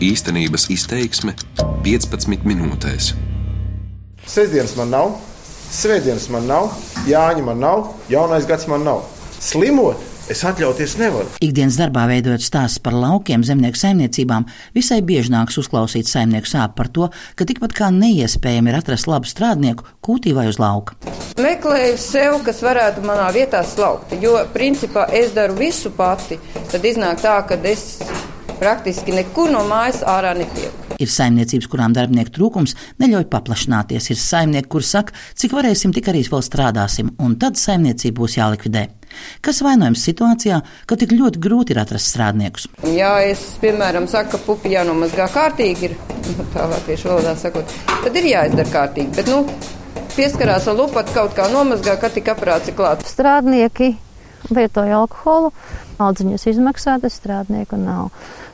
Īstenības izteiksme 15 minūtēs. Sestdienas man nav, Svētdienas man nav, Jāņa man nav, Jaunais gads man nav. Slimot es atļauties nevaru. Ikdienas darbā veidojot stāstus par laukiem, zemnieku saimniecībām, visai bieži nāks uzklausīt saimnieku sāpes par to, ka tikpat kā neiespējami ir atrast labu strādnieku kūtī vai uz lauka. Meklēju sev, kas varētu manā vietā slaukt, jo principā es daru visu pati. Tad iznāk tā, ka es praktiski nekur no mājas ārā netieku. Ir saimniecības, kurām darbinieku trūkums neļauj paplašināties. Ir saimnieki, kur saka, cik varēsim, tik arī vēl strādāsim, un tad saimniecība būs jālikvidē. Kas vainojams situācijā, ka tik ļoti grūti ir atrast strādniekus? Ja es, piemēram, saku, ka pupi jānomazgā kārtīgi, ir nu, tā latviešu valodā sakot, tad ir jāizdara kārtīgi. Bet, nu, pieskarās ar lupatu kaut kā nomazgā, ka tik aprāts ir klāts. Strādnieki lietoja alkoholu, audziņas izmaksātas, strādnieku nav.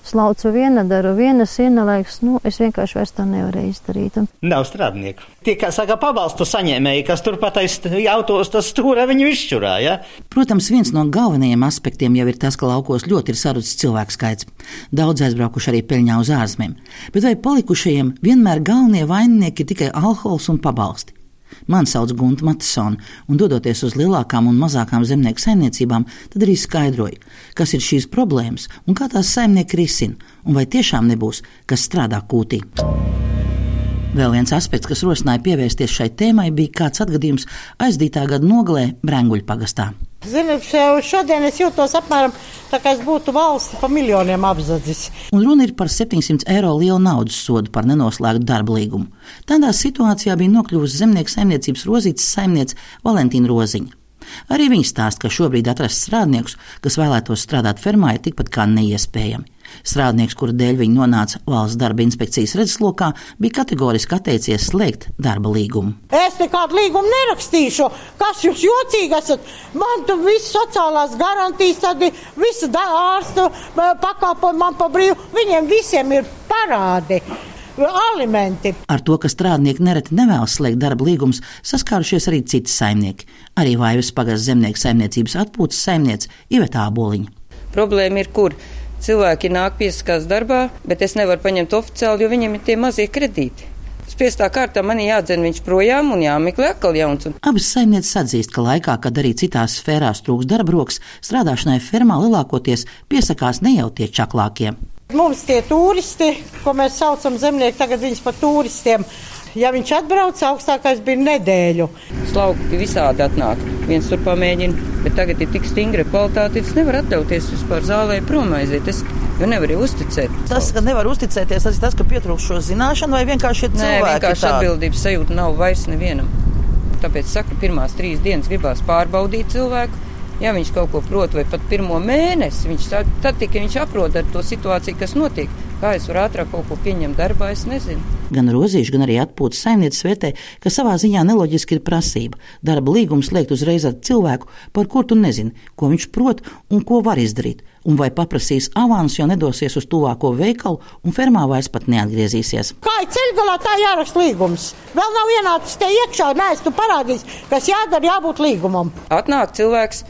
Slaucu viena, daru viena, siena laiks, nu, es vienkārši vairs to nevarēju izdarīt. Un... Nav strādnieku. Tie, kā saka, pabalstu saņēmēji, kas turpat aiz autos, tas stūra viņu izšķurā, ja? Protams, viens no galvenajiem aspektiem jau ir tas, ka laukos ļoti ir sarucis cilvēku skaits. Daudz aizbraukuši arī peļņā uz ārzemēm. Bet vai palikušajiem vienmēr galvenie vaininieki ir tikai alkohols un pabalsti? Mani sauc Gunta Matisona, un dodoties uz lielākām un mazākām zemnieku saimniecībām, tad arī skaidroju, kas ir šīs problēmas un kā tās saimnieki risina, un vai tiešām nebūs, kas strādā kūtī. Vēl viens aspekts, kas rosināja pievērsties šai tēmai, bija kāds atgadījums aizdītā gada nogalē Brēnguļu pagastā. Ziniet, šodien es jūtos apmēram tā, kā es būtu valsti pa miljoniem apzadzis. Un runa ir par 700 eiro lielu naudas sodu par nenoslēgtu darba līgumu. Tādā situācijā bija nokļuvusi zemnieku saimniecības rozītes saimniece Valentīna Roziņa. Arī viņa stāsta, ka šobrīd atrast strādniekus, kas vēlētos strādāt fermā, ir tikpat kā neiespējami. Strādnieks, kura dēļ viņa nonāca valsts darba inspekcijas redzeslokā, bija kategoriski atteicies slēgt darba līgumu. Es nekādu līgumu nerakstīšu. Kas jūs jocīgi esat? Man tur viss sociālās garantijas, tad visa ārsta pakalpojumi man pa brīvu. Viņiem visiem ir parādi alimenti. Ar to, ka strādnieki nereti nevēlas slēgt darba līgumus, saskārušies arī citi saimnieki. Arī Vaivas pagājas zemnieku saimniecības atpūtas saimniece Ivetā Boliņa. Problēma ir kur? Cilvēki nāk piesakās darbā, bet es nevaru paņemt oficiāli, jo viņiem ir tie mazie kredīti. Spiestā kārtā man jādzen viņš projām un jāmeklē atkal jauns. Un... Abas saimnieces atzīst, ka laikā, kad arī citās sfērās trūks darba rokas, strādāšanai fermā lielākoties piesakās ne jau tie čaklākie. Mums tie turisti, ko mēs saucam zemnieki, tagad viņus par turistiem. Ja viņš atbrauc, augstākais bija nedēļu. Slauki visādi atnāk. Viens tur pamēģina, bet tagad ir tik stingra kvalitāte, es nevaru atļauties vispār zālē prom aiziet. Es Jo nevar jau uzticēt. Tas, ka nevar uzticēties, tas ir tas, ka pietrūkst šo zināšanu, vai vienkārši ir cilvēki. Nē, vienkārši atbildības sajūta nav vairs nevienam. Tāpēc saka, pirmās trīs dienas gribās pārbaudīt cilvēku. Ja viņš kaut ko prot, vai pat pirmo mēnesi, viņš tad, tad tikai viņš aprod ar to situāciju, kas notiek. Kā es varu ātrāk kaut ko pieņemt darbā, es nezinu. Gan rozīši, gan arī atpūtas saimnieces vērtē, ka savā ziņā neloģiski ir prasība darba līgums slēgt uzreiz ar cilvēku, par kuru tu nezini, ko viņš prot un ko var izdarīt, un vai paprasīs avans, jo nedosies uz tuvāko veikalu un fermā vairs pat neatgriezīsies. Kā ir ceļgalā, tā jāraksta līgums. Vēl nav ienācis te iekšā, nē, es tu parādīšu, kas jādara, jābūt līgumam. Atnāk cilvēks,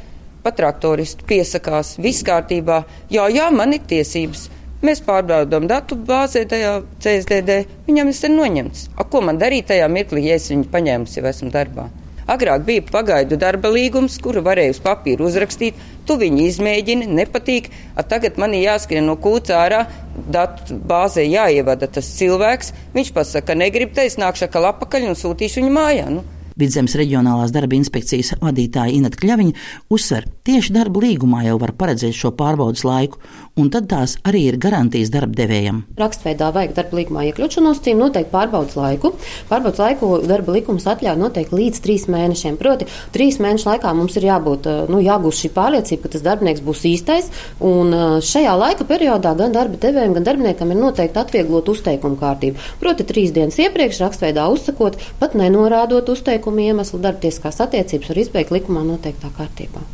pat traktorists piesakās, viss kārtībā, jā, jā, man ir tiesības. Mēs pārbaudām datu bāzē, tajā CSDD. Viņam ir noņemts. A, ko man darīt tajā mirklī, ja es viņu paņēmu, jau esmu darbā? Agrāk bija pagaidu darba līgums, kuru varēja uz papīra uzrakstīt. Tu viņu izmēģini, nepatīk. A, tagad man ir jāskrien no kūca ārā, datu bāzē jāievada tas cilvēks. Viņš pasaka, negrib te, es nākšu atkal apakaļ un sūtīšu viņu mājā. Nu. Vidzemes reģionālās darba inspekcijas vadītāja Inata Kļaviņa uzsver, tieši darba līgumā jau var paredzēt šo pārbaudas laiku, un tad tās arī ir garantijas darba devējam. Rakstveidā vajag darba līgumā iekļaut šo nosacījumu, noteikti pārbaudas laiku. Pārbaudas laiku darba likums atļauj noteikti līdz trīs mēnešiem. Proti, trīs mēnešu laikā mums ir jābūt, nu, jāgūst šī pārliecība, ka tas darbinieks būs īstais, un šajā laika periodā gan darba devējiem, gan darbiniekam ir noteikti atvieglot uzteikumu kārtību. Proti, trīs dienas iepriekš rakstveidā uzsakot, pat nenorādot uzteikumu iemeslu darbtieskās attiecības var izbeigt likumā noteiktā kārtībā.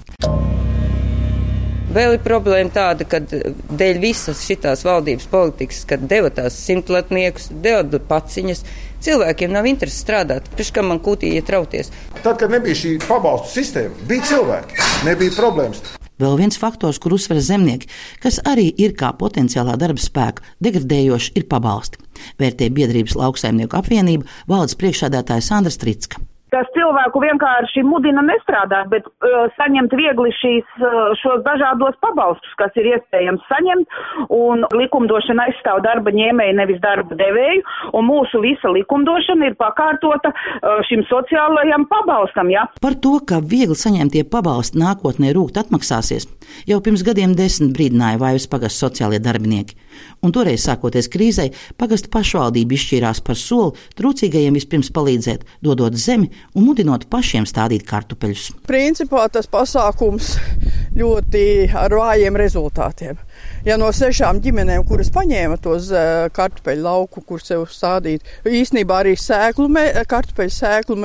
Vēl ir problēma tāda, ka dēļ visas šīs valdības politikas, kad deva tās simtlatniekus, deva paciņas, cilvēkiem nav interesi strādāt. Pirms kam man kūtī ietrauties? Tad, kad nebija šī pabalstu sistēma, bija cilvēki, nebija problēmas. Vēl viens faktors, kur uzsver zemnieki, kas arī ir kā potenciālā darba spēka degradējoši, ir pabalsti. Vērtē biedrības lauksaimnieku apvienība valdes priekšādātāja Sandra Stritska tas cilvēku vienkārši mudina nestrādāt, bet uh, saņemt viegli šīs, uh, šos dažādos pabalstus, kas ir iespējams saņemt, un likumdošana aizstāv darba ņēmēju, nevis darba devēju, un mūsu visa likumdošana ir pakārtota uh, šim sociālajam pabalstam, ja? Par to, ka viegli saņemtie pabalsti nākotnē rūgt atmaksāsies, jau pirms gadiem desmit brīdināja Vaivas pagasts sociālie darbinieki. Un toreiz, sākoties krīzei, pagastu pašvaldība izšķīrās par soli trūcīgajiem vispirms palīdzēt, dodot zemi un mudinot pašiem stādīt kartupeļus. Principā tas pasākums ļoti ar vājiem rezultātiem. Ja no sešām ģimenēm, kuras paņēma tos uh, kartupeļu lauku, kur sev stādīt, īsnībā arī sēklu, kartupeļu sēklu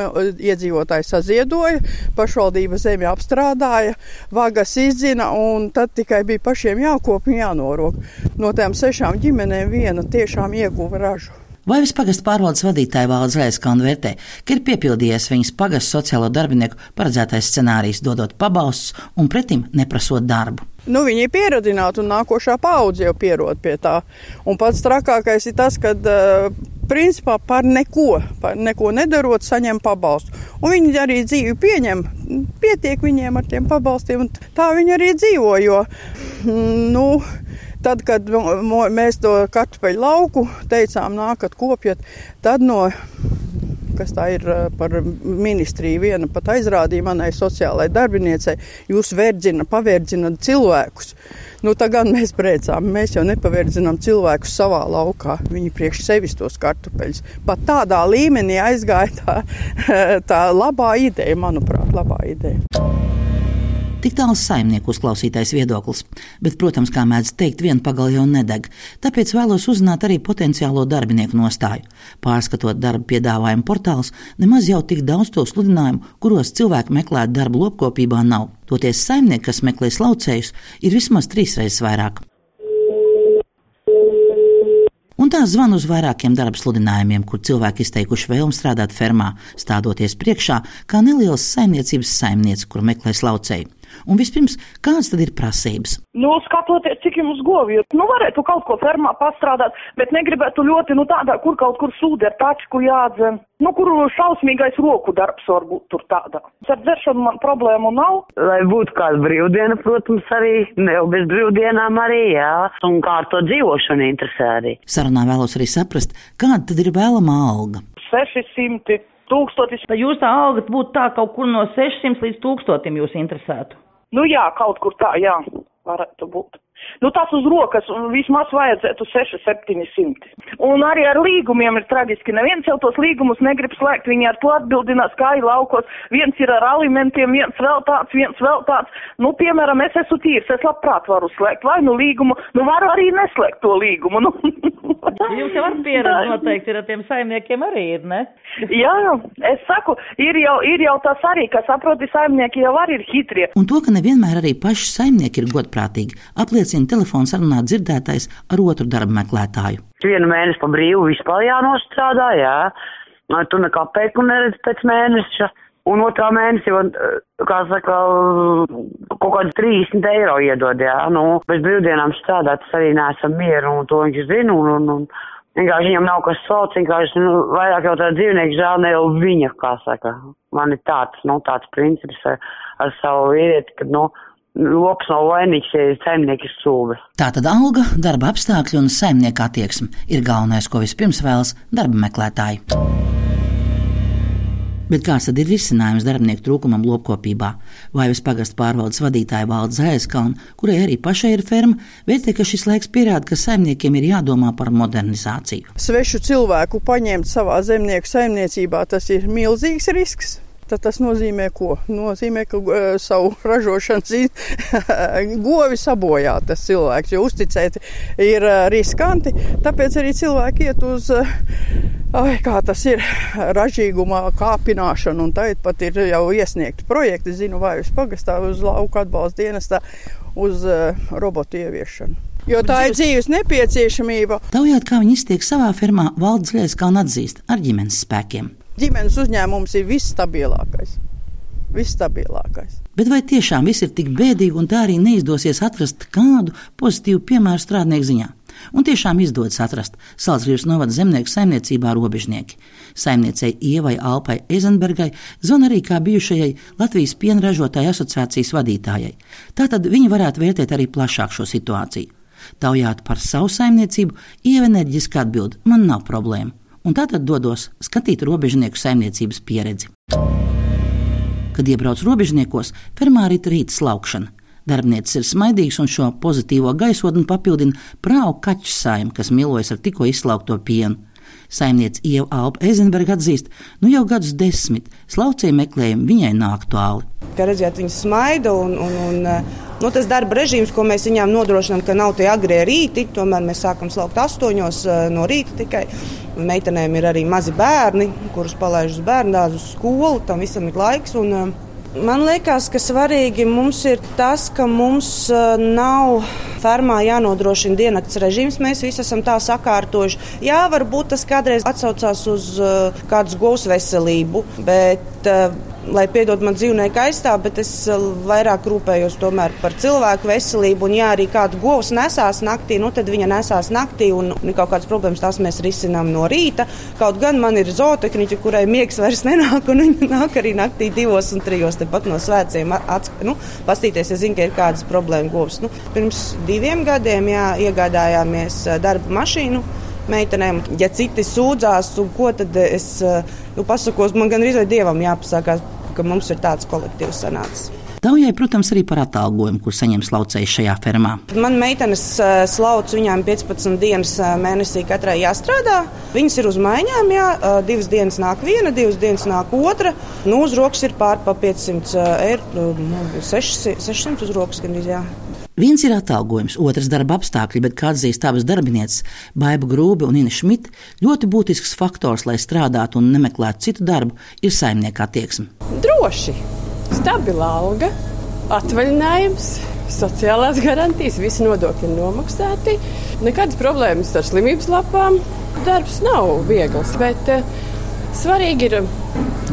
iedzīvotāji saziedoja, pašvaldība zemi apstrādāja, vagas izdzina, un tad tikai bija pašiem jākop un jānorok. No tām sešām ģimenēm viena tiešām ieguva ražu. Vaivis pagastu pārvaldes vadītāja Vāla Zvaigznes vērtē, ka ir piepildījies viņas pagastu sociālo darbinieku paredzētais scenārijs, dodot pabalstus un pretim neprasot darbu. Nu, viņi ir pieradināti un nākošā paudze jau pierod pie tā. Un pats trakākais ir tas, ka uh, principā par neko, par neko nedarot, saņem pabalstu. Un viņi arī dzīvi pieņem, pietiek viņiem ar tiem pabalstiem, un tā viņi arī dzīvo. Jo, mm, nu, Tad, kad mēs to kartupeļu lauku teicām, nākat kopjat, tad no kas tā ir par ministriju, viena pat aizrādīja manai sociālai darbiniecei, jūs verdzina, paverdzinat cilvēkus. Nu, tā gan mēs brēcām, mēs jau nepaverdzinām cilvēkus savā laukā. Viņi priekš sevis tos kartupeļus. Pat tādā līmenī aizgāja tā, tā labā ideja, manuprāt, labā ideja. Tik tāls saimnieku uzklausītais viedoklis, bet, protams, kā mēdz teikt, viena pagala jau nedeg. Tāpēc vēlos uzzināt arī potenciālo darbinieku nostāju. Pārskatot darba piedāvājumu portālus, nemaz jau tik daudz to sludinājumu, kuros cilvēki meklētu darbu lopkopībā, nav. Toties saimnieki, kas meklē laucējus, ir vismaz trīsreiz vairāk. Un tā zvan uz vairākiem darba sludinājumiem, kur cilvēki izteikuši vēlmu strādāt fermā, stādoties priekšā kā nelielas saimniecības saimniece, kur meklēs laucēju. Un vispirms, kādas tad ir prasības? Nu, skatoties, cik jums govju, nu, varētu kaut ko fermā pastrādāt, bet negribētu ļoti, nu, tādā, kur kaut kur sūdi ar tačku jādzen. Nu, kur šausmīgais roku darbs varbūt tur tādā. Ar dzeršanu man problēmu nav. Lai būtu kāda brīvdiena, protams, arī, ne jau bez brīvdienām arī, jā, un kā ar to dzīvošanu interesē arī. Sarunā vēlos arī saprast, kāda tad ir vēlamā alga. 600 tūkstotis. Vai jūs tā alga būtu tā kaut kur no 600 līdz 1000 jūs interesētu? Nu jā, kaut kur tā, jā, varētu būt. Nu, tas uz rokas vismaz vajadzētu 6, 700. Un arī ar līgumiem ir traģiski. Neviens jau tos līgumus negrib slēgt. Viņi ar to atbildinās, kā ir laukos. Viens ir ar alimentiem, viens vēl tāds, viens vēl tāds. Nu, piemēram, es esmu tīrs, es labprāt varu slēgt vai nu līgumu, nu varu arī neslēgt to līgumu. Nu. Jums jau ar pieredzi noteikti ir ar tiem saimniekiem arī ir, ne? Jā, es saku, ir jau, ir jau tas arī, ka saproti, saimnieki jau arī ir hitrie. Un to, ka nevienmēr arī paši saimnieki ir godprātīgi, apliecina telefons sarunā dzirdētais ar otru darba meklētāju. Vienu mēnesi pa brīvu vispār jānostrādā, jā. Tu nekā pēku neredz pēc mēneša. Un otrā mēnesī, kā saka, kaut kāds 30 eiro iedod, jā. Nu, bez brīvdienām strādāt, tas arī neesam mieru, un to viņš zina, un, un, un vienkārši viņam nav kas sauc, vienkārši, nu, vairāk jau tā dzīvnieku žēl ne jau viņa, kā saka. Man ir tāds, nu, tāds princips ar, ar savu vīrieti, ka, nu, lops nav vainīgs, ja saimnieki sūve. Tātad alga, darba apstākļi un saimnieka attieksme ir galvenais, ko vispirms vēlas darba meklētāji. Bet kāds tad ir risinājums darbinieku trūkumam lopkopībā? Vaivas pagastu pārvaldes vadītāja Valda Zēskalna, kurai arī pašai ir ferma, vērtē, ka šis laiks pierāda, ka saimniekiem ir jādomā par modernizāciju. Svešu cilvēku paņemt savā zemnieku saimniecībā tas ir milzīgs risks. Tad tas nozīmē, ko? Nozīmē, ka uh, savu ražošanas govi sabojā tas cilvēks, jo uzticēt ir uh, riskanti. Tāpēc arī cilvēki iet uz, uh, ai, kā tas ir, ražīgumā kāpināšanu, un tagad pat ir jau iesniegti projekti, zinu, vai uz pagastā, uz lauku atbalsta dienestā, uz uh, robotu ieviešanu. Jo tā ir dzīves nepieciešamība. Taujāt, kā viņi iztiek savā firmā, valdes lietas kā un atzīst ar ģimenes spēkiem ģimenes uzņēmums ir visstabilākais. Visstabilākais. Bet vai tiešām viss ir tik bēdīgi un tā arī neizdosies atrast kādu pozitīvu piemēru strādnieku ziņā? Un tiešām izdodas atrast Salzgrības novada zemnieku saimniecībā robežnieki. Saimniecei Ievai Alpai Eizenbergai zvana arī kā bijušajai Latvijas piena ražotāju asociācijas vadītājai. Tātad viņi varētu vērtēt arī plašāk šo situāciju. Taujāt par savu saimniecību, Ieva enerģiski atbild: Man nav problēma. Un tātad dodos skatīt robežnieku saimniecības pieredzi. Kad iebrauc robežniekos, fermā ir rīta slaukšana. Darbnīcas ir smaidīgs un šo pozitīvo gaisotni papildina prāvu kaķu saim, kas milojas ar tikko izslaukto pienu. Saimniece Ieva Alpa Eizenberga atzīst, nu jau gadus desmit slaucēju meklējumi viņai nav aktuāli. Kā redzēt, viņa smaida un, un, un nu, tas darba režīms, ko mēs viņām nodrošinām, ka nav tie agrie rīti, tomēr mēs sākam slaukt astoņos no rīta tikai. Meitenēm ir arī mazi bērni, kurus palaiž uz bērnu dārzu, uz skolu, tam visam ir laiks. Un, Man liekas, ka svarīgi mums ir tas, ka mums nav fermā jānodrošina diennakts režīms. Mēs visi esam tā sakārtojuši. Jā, varbūt tas kādreiz atsaucās uz kādas govs veselību, bet lai piedod man dzīvnieku aizstāv, bet es eh, vairāk rūpējos par cilvēku veselību. Un, ja arī kāda govs nesās naktī, nu, tad viņa nesās naktī un, kaut kādas problēmas tās mēs risinām no rīta. Kaut gan man ir zootehniķa, kurai miegs vairs nenāk, un viņa nāk arī naktī divos un trijos tepat no svētkiem. Nu, pastīties, ja zinu, ka ir kādas problēmas govs. Nu, pirms diviem gadiem jā, iegādājāmies eh, darba mašīnu meitenēm. Ja citi sūdzās, ko tad es nu, pasakos, man gan arī dievam jāpasakās ka mums ir tāds kolektīvs sanācis. Taujai, protams, arī par atalgojumu, kur saņem slaucēji šajā fermā. Man meitenes eh, slauc, viņām 15 dienas eh, mēnesī katrai jāstrādā. Viņas ir uz maiņām, jā, eh, divas dienas nāk viena, divas dienas nāk otra. Nu, uz rokas ir pārpa 500 eiro, 600, 600 uz rokas gandrīz, jā. Viens ir atalgojums, otrs darba apstākļi, bet, kā atzīst abas darbinieces, Baiba Grūbe un Ina Šmita, ļoti būtisks faktors, lai strādātu un nemeklētu citu darbu, ir saimnieka attieksme. Droši, stabila alga, atvaļinājums, sociālās garantijas, visi nodokļi ir nomaksāti, nekādas problēmas ar slimības lapām. Darbs nav viegls, bet uh, svarīgi ir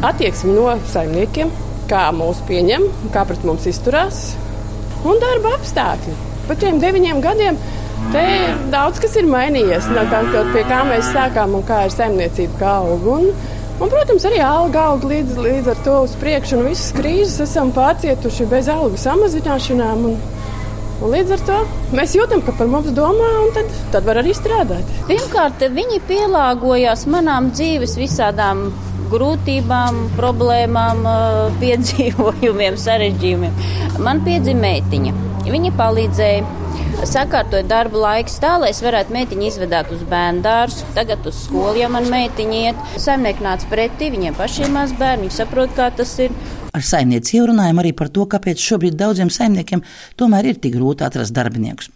attieksme no saimniekiem, kā mūs pieņem, kā pret mums izturās un darba apstākļi. Pat šiem deviņiem gadiem te daudz kas ir mainījies. Kā, pie kā mēs sākām un kā ir saimniecība, kā aug. Un, un, protams, arī alga aug līdz, līdz ar to uz priekšu, un visas krīzes esam pārcietuši bez algu samazināšanām. Un, Un līdz ar to mēs jūtam, ka par mums domā, un tad, tad var arī strādāt. Pirmkārt, viņi pielāgojās manām dzīves visādām grūtībām, problēmām, piedzīvojumiem, sarežģījumiem. Man piedzima meitiņa. Viņa palīdzēja sakārtot darba laiks tā, lai es varētu meitiņu izvedāt uz bērnu dārzu, tagad uz skolu, ja man meitiņa iet. Saimnieki nāca pretī, viņiem pašiem maz bērni, viņi saprot, kā tas ir. Ar saimnieci runājam arī par to, kāpēc šobrīd daudziem saimniekiem tomēr ir tik grūti atrast darbiniekus.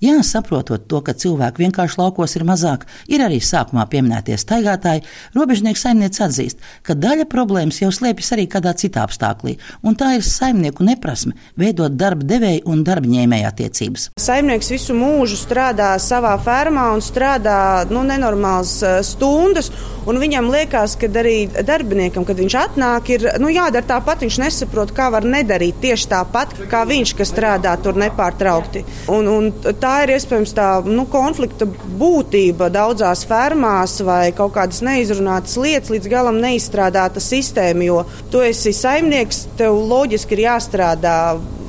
Jā, saprotot to, ka cilvēku vienkārši laukos ir mazāk, ir arī sākumā pieminētie staigātāji, robežnieks saimnieks atzīst, ka daļa problēmas jau slēpjas arī kādā citā apstākļā, un tā ir saimnieku neprasme veidot darba devēju un darba ņēmēju attiecības. Saimnieks visu mūžu strādā savā fermā un strādā nu, nenormālas eh, stundas, un viņam liekas, ka arī darbiniekam, kad viņš atnāk, ir nu, jādara tāpat. Viņš nesaprot, kā var nedarīt tieši tāpat, kā viņš, kas strādā tur nepārtraukti. Un, un tā ir iespējams tā nu, konflikta būtība daudzās fermās vai kaut kādas neizrunātas lietas, līdz galam neizstrādāta sistēma. Jo tu esi saimnieks, tev loģiski ir jāstrādā,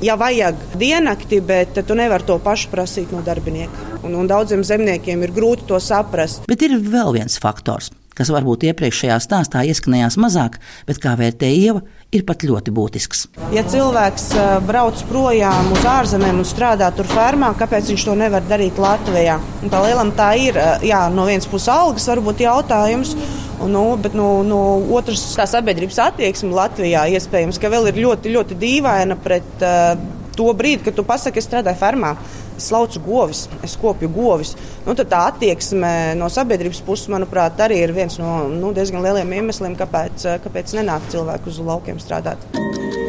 ja vajag diennakti, bet tu nevari to pašu prasīt no darbinieka. Un, un daudziem zemniekiem ir grūti to saprast. Bet ir vēl viens faktors kas varbūt iepriekšējā stāstā ieskanējās mazāk, bet kā vērtē ieva, ir pat ļoti būtisks. Ja cilvēks brauc projām uz ārzemēm un strādā tur fermā, kāpēc viņš to nevar darīt Latvijā? Un tā lielam tā ir, jā, no vienas puses algas varbūt jautājums. Nu, bet no, no otras tā sabiedrības attieksme Latvijā iespējams, ka vēl ir ļoti, ļoti dīvaina pret uh, to brīdi, kad tu pasaki, es strādāju fermā es laucu govis, es kopju govis. Nu, tā attieksme no sabiedrības puses, manuprāt, arī ir viens no nu, diezgan lieliem iemesliem, kāpēc, kāpēc nenāk cilvēku uz laukiem strādāt.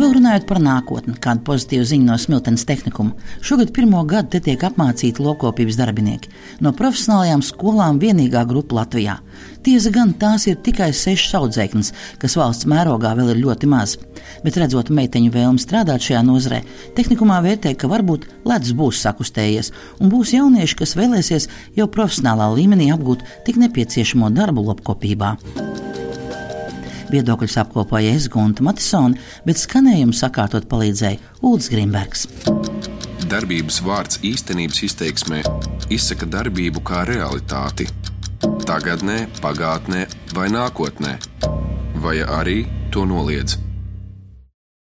Un vēl runājot par nākotni, kāda pozitīva ziņa no Smiltenes tehnikuma. Šogad pirmo gadu te tiek apmācīti lopkopības darbinieki. No profesionālajām skolām vienīgā grupa Latvijā. Tiesa gan tās ir tikai sešas audzēknes, kas valsts mērogā vēl ir ļoti maz. Bet redzot meiteņu vēlmi strādāt šajā nozarē, tehnikumā vērtē, ka varbūt ledus būs sakustējies un būs jaunieši, kas vēlēsies jau profesionālā līmenī apgūt tik nepieciešamo darbu lopkopībā. Viedokļus apkopoja es Gunta Matisona, bet skanējumu sakārtot palīdzēja Ulris Grimbergs. Darbības vārds īstenības izteiksmē izsaka darbību kā realitāti. Tagatnē, pagātnē vai nākotnē, vai arī to noliedz.